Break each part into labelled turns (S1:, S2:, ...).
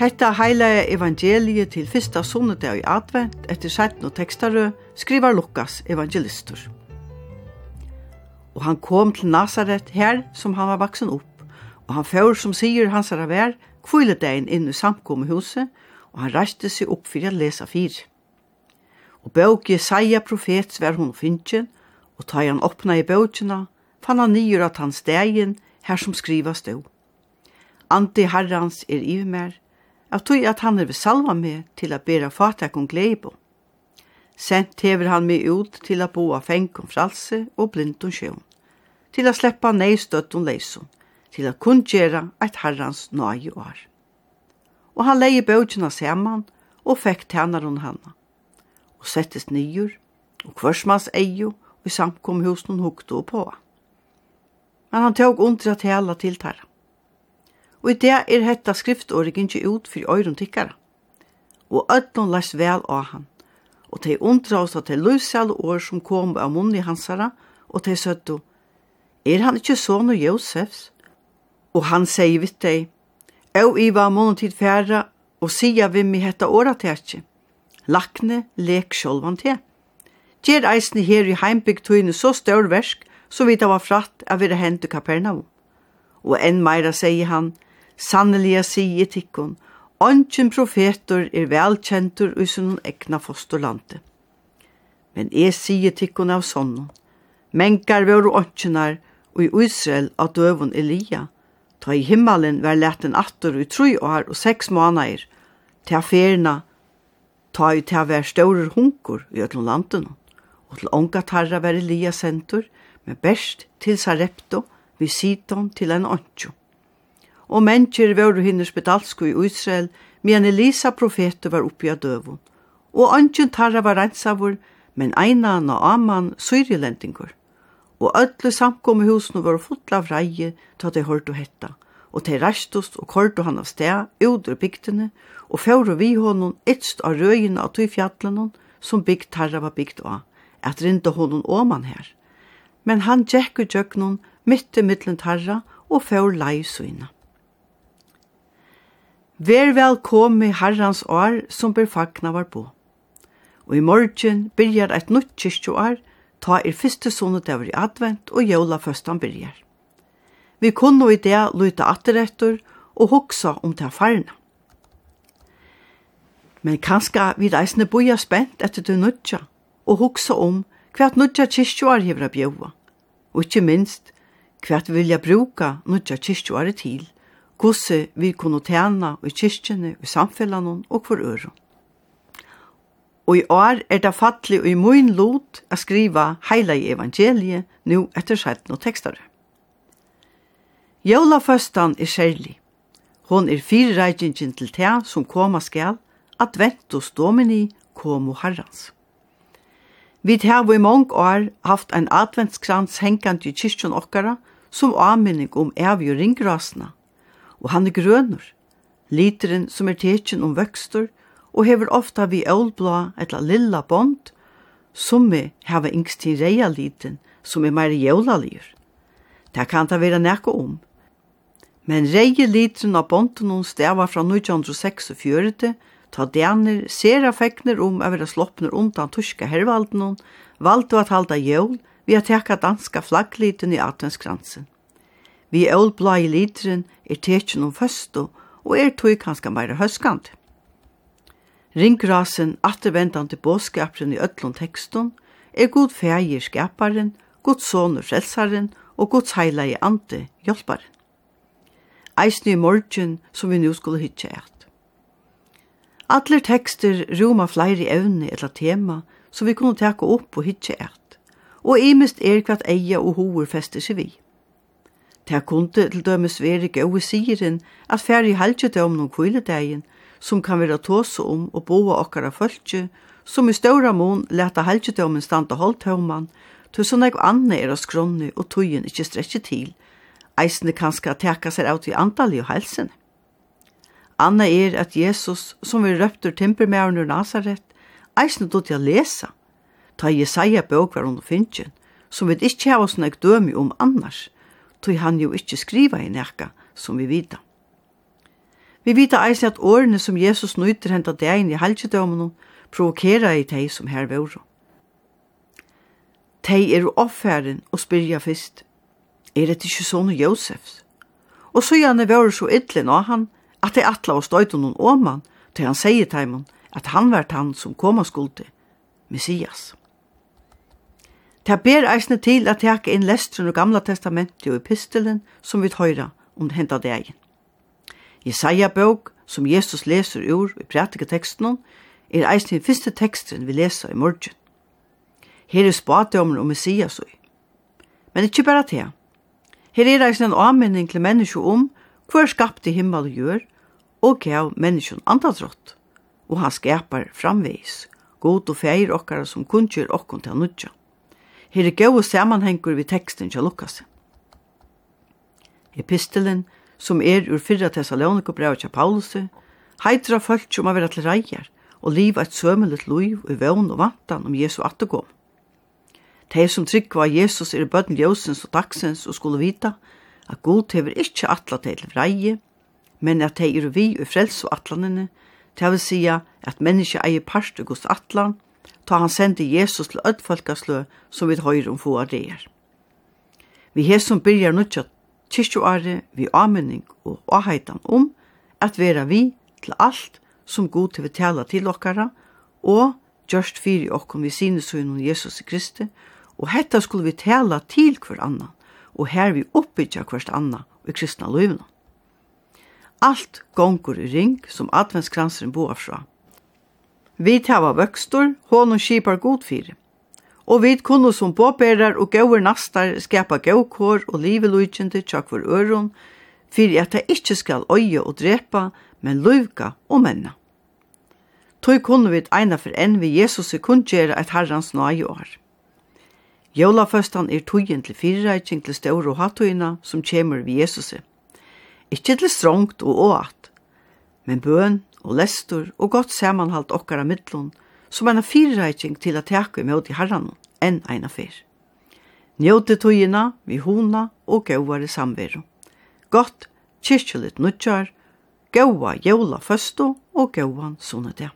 S1: Hetta heila evangeliet til fyrsta sunnedag i advent etter 17 og tekstare skrivar Lukas evangelistur. Og han kom til Nazaret her som han var vaksen opp, og han fyrir som sier hans er vær, kviledein inn i samkommehuset, og han reiste seg opp fyrir å lesa fyr. Og bøk Jesaja profets var hun finnjen, og ta han åpna i bøkjena, fann han nyer at hans degen her som skriva stå. Ante herrans er i mer, av tog at han vil salva meg til at bera fatakon gleibo. Sent hever han meg ut til at boa fengkom fralse og blindon sjøen, til at sleppa neistøtton leison, til at kun gjera eit herrans nøye år. Og han leie bøtjena saman og fekk tænar hon hanna, og settes nyur, og kvørsmans eio, og i samkomhusen hukte og på. Men han tåg undra tala til tarra og i det er hetta skriftåret ikke ut for øyren tikkere. Og ødlån lest vel av han, og de undra oss at de løsjale år som kom av munnen i hansara, og de søtto, er han ikke sånn og Josefs? Og han sier vidt deg, «Au iva månen tid færa, og sier vi mi hetta året til ikke. Lakne lek sjolvan te. Gjer eisne her i heimbygdtøyne så stør versk, så vidt det var fratt av vi det hendt i Kapernaum. Og enn meira sier han, Sanneliga sige tikkun, ongen profetor er velkjentur i sunn egna fosterlande. Men jeg sige tikkun av sonnen, menkar vår ongenar og i Israel av døvun Elia, ta i himmelen var leten attor i tru år og seks månader, til ferna, ta i til å være større hunkur i øtlom landen, og til ånga tarra var Elia sentur, men best til Sarepto, vi siton til en ongenar og mennesker var hinner spedalsko i Israel, medan Elisa profete var oppi av døvun. Og ønsken tarra var rensavur, men eina Naaman syrilendingur. Og ödlu samkomme husene var fulla av reie, ta de hørt og hetta. Og de rastust og kordu han av sted, udur bygdene, og fjore vi honom etst av røyina av tui fjallenon, som bygd tarra var bygd av, at rinda honom åman her. Men han tjekk i tjøknon, mitt i mittlen tarra, og fjore lei suina. Vær vel i herrans år som ber fagna var på. Og i morgen byrjar eit nytt kyrkjoar, ta er fyrste sonet over i advent og jævla førstan byrjar. Vi kunne i det lyta atterettor og hoksa om ta farna. Men kanska vi reisne boja spent etter du nudja og hoksa om hvert nudja kyrkjoar hevra bjøva, Og ikkje minst hvert vilja bruka nudja kyrkjoar til – gosse vi kunne tjene i kyrkjene, i samfellene og for øren. Og i år er det fattelig og i min lot å skrive hele i evangeliet nå etter skjedd og tekster. Jólaføstan er kjærlig. Hon er fire firereikingen til te som koma skal, adventus domini komo herrans. Vi har i mange år haft en adventskrans hengant i kyrkjen okkara som avminning om evig ringrasene – og han er grønur. Literen som er tekin om vøkstur og hever ofta vi ølblå etla lilla bond, som vi hava yngst til reia liten som er meir jævlalir. Det kan ta vera nekko om. Men reie literen av bonden hon stava fra 1946, ta dener sera fekner om å vera sloppner undan tuska hervalden hon, valgte at halda jævl vi har tekka danska flaggliten i adventskransen. Vi ølblai literen er tekin om føstu og er tog kanska meira høskant. Ringrasen attervendande båskaperen i öllun tekston er god feir skaparen, god sonur frelsaren og god heila i ante hjelparen. Eisne i morgen som vi nu skulle hitje eit. Atler tekster roma flere evne eller tema som vi kunne teka opp og hitje eit. Og imest er kvart eia og hoer fester seg vi. Ta kunde til dømes være gode siren at færre i halgjedømmen om kviledagen, som kan være tåse om og boa okkara fölkje, som i ståra mån leta halgjedømmen standa holdtømman, til sånn eg anna er av skronni og tøyen ikkje strekje til, eisne kanska teka seg av til andali og helsen. Anna er at Jesus, som vi røptur timpermæren ur Nazaret, eisne dod til å lesa, ta Jesaja bøk var under finnjen, som vi ikkje hava sånn nek dømi om annars, tog han jo ikkje skriva i nekka, som vi vita. Vi vita eisen at årene som Jesus nøyter henta degin i halgjedømene, provokera i tei som her vore. Tei er offeren og spyrja fyrst, er det ikke sånne Josefs? Og så gjerne vore så ytlen av han, at det atla og støyte noen åman, til han sier teimen at han vært han som koma skulde, Messias. Ta ber eisne til at jeg inn lestren og gamla testamentet og epistelen som vi høyra om det henda deg. Jesaja bøk, som Jesus leser ur i prætike teksten er eisne den første teksten vi leser i morgen. Her er spadommer om Messias og. Men ikkje bare til. Her er eisne en anmenning til menneskje om hver skapte himmel og gjør, og gav menneskjen andadrott, og han skapar framveis, god og feir okkara som kunngjør okkon til nudja. Her er gode samanhengur við tekstin til Lukas. Epistelen, som er ur fyrra Thessalonika brev til Paulus, heitra folk som har vært til reier, og liv eit sømelet liv i vøvn og vantan om Jesu attegåm. De som tryggva Jesus er bøtten ljøsens og dagsens og skulle vita at God hever ikkje atla til vreie, men at de er vi og frels og atlanene, til vil sija at menneske eier parst og Guds atlan, ta han sendi Jesus til öll folkaslø som vi høyr om få av det Vi som byrjar nutja kyrkjoare vi amening og avheitan om at vera vi til alt som god til vi tala til okkara og gjørst fyri okkom vi sine om Jesus Kristi. Og hetta skulle vi tala til hver anna og her vi oppbyggja hvert anna i kristna løyvna. Alt gongur i ring som adventskransen boar fra, Vi hava vøkstor, honum skipar god fyrir. Og vi kunne som påbærar og gauer nastar skapa gaukår og livelujkjende for øron, fyrir at det ikkje skal øye og drepa, men løyvka og menna. Tøy kunne vi eina for enn vi Jesus sekundgjera et herrans nøye år. Jólaføstan er tøyen til fyrirætjeng til stør og hattøyna som kjemur vi Jesus. Ikkje til strongt og åat, men bøn og lestur og godt samanhalt okkara middlun, som er en fyrreiking til at teka imot i herran enn eina fyr. Njóti tøyina, vi hona og gauare samveru. Gott, kyrkjulit nudjar, gaua jævla føstu og gauan sunnetia.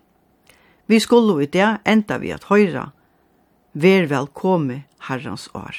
S1: Vi skulle i det enda vi at høyra, Vær velkomme herrans år.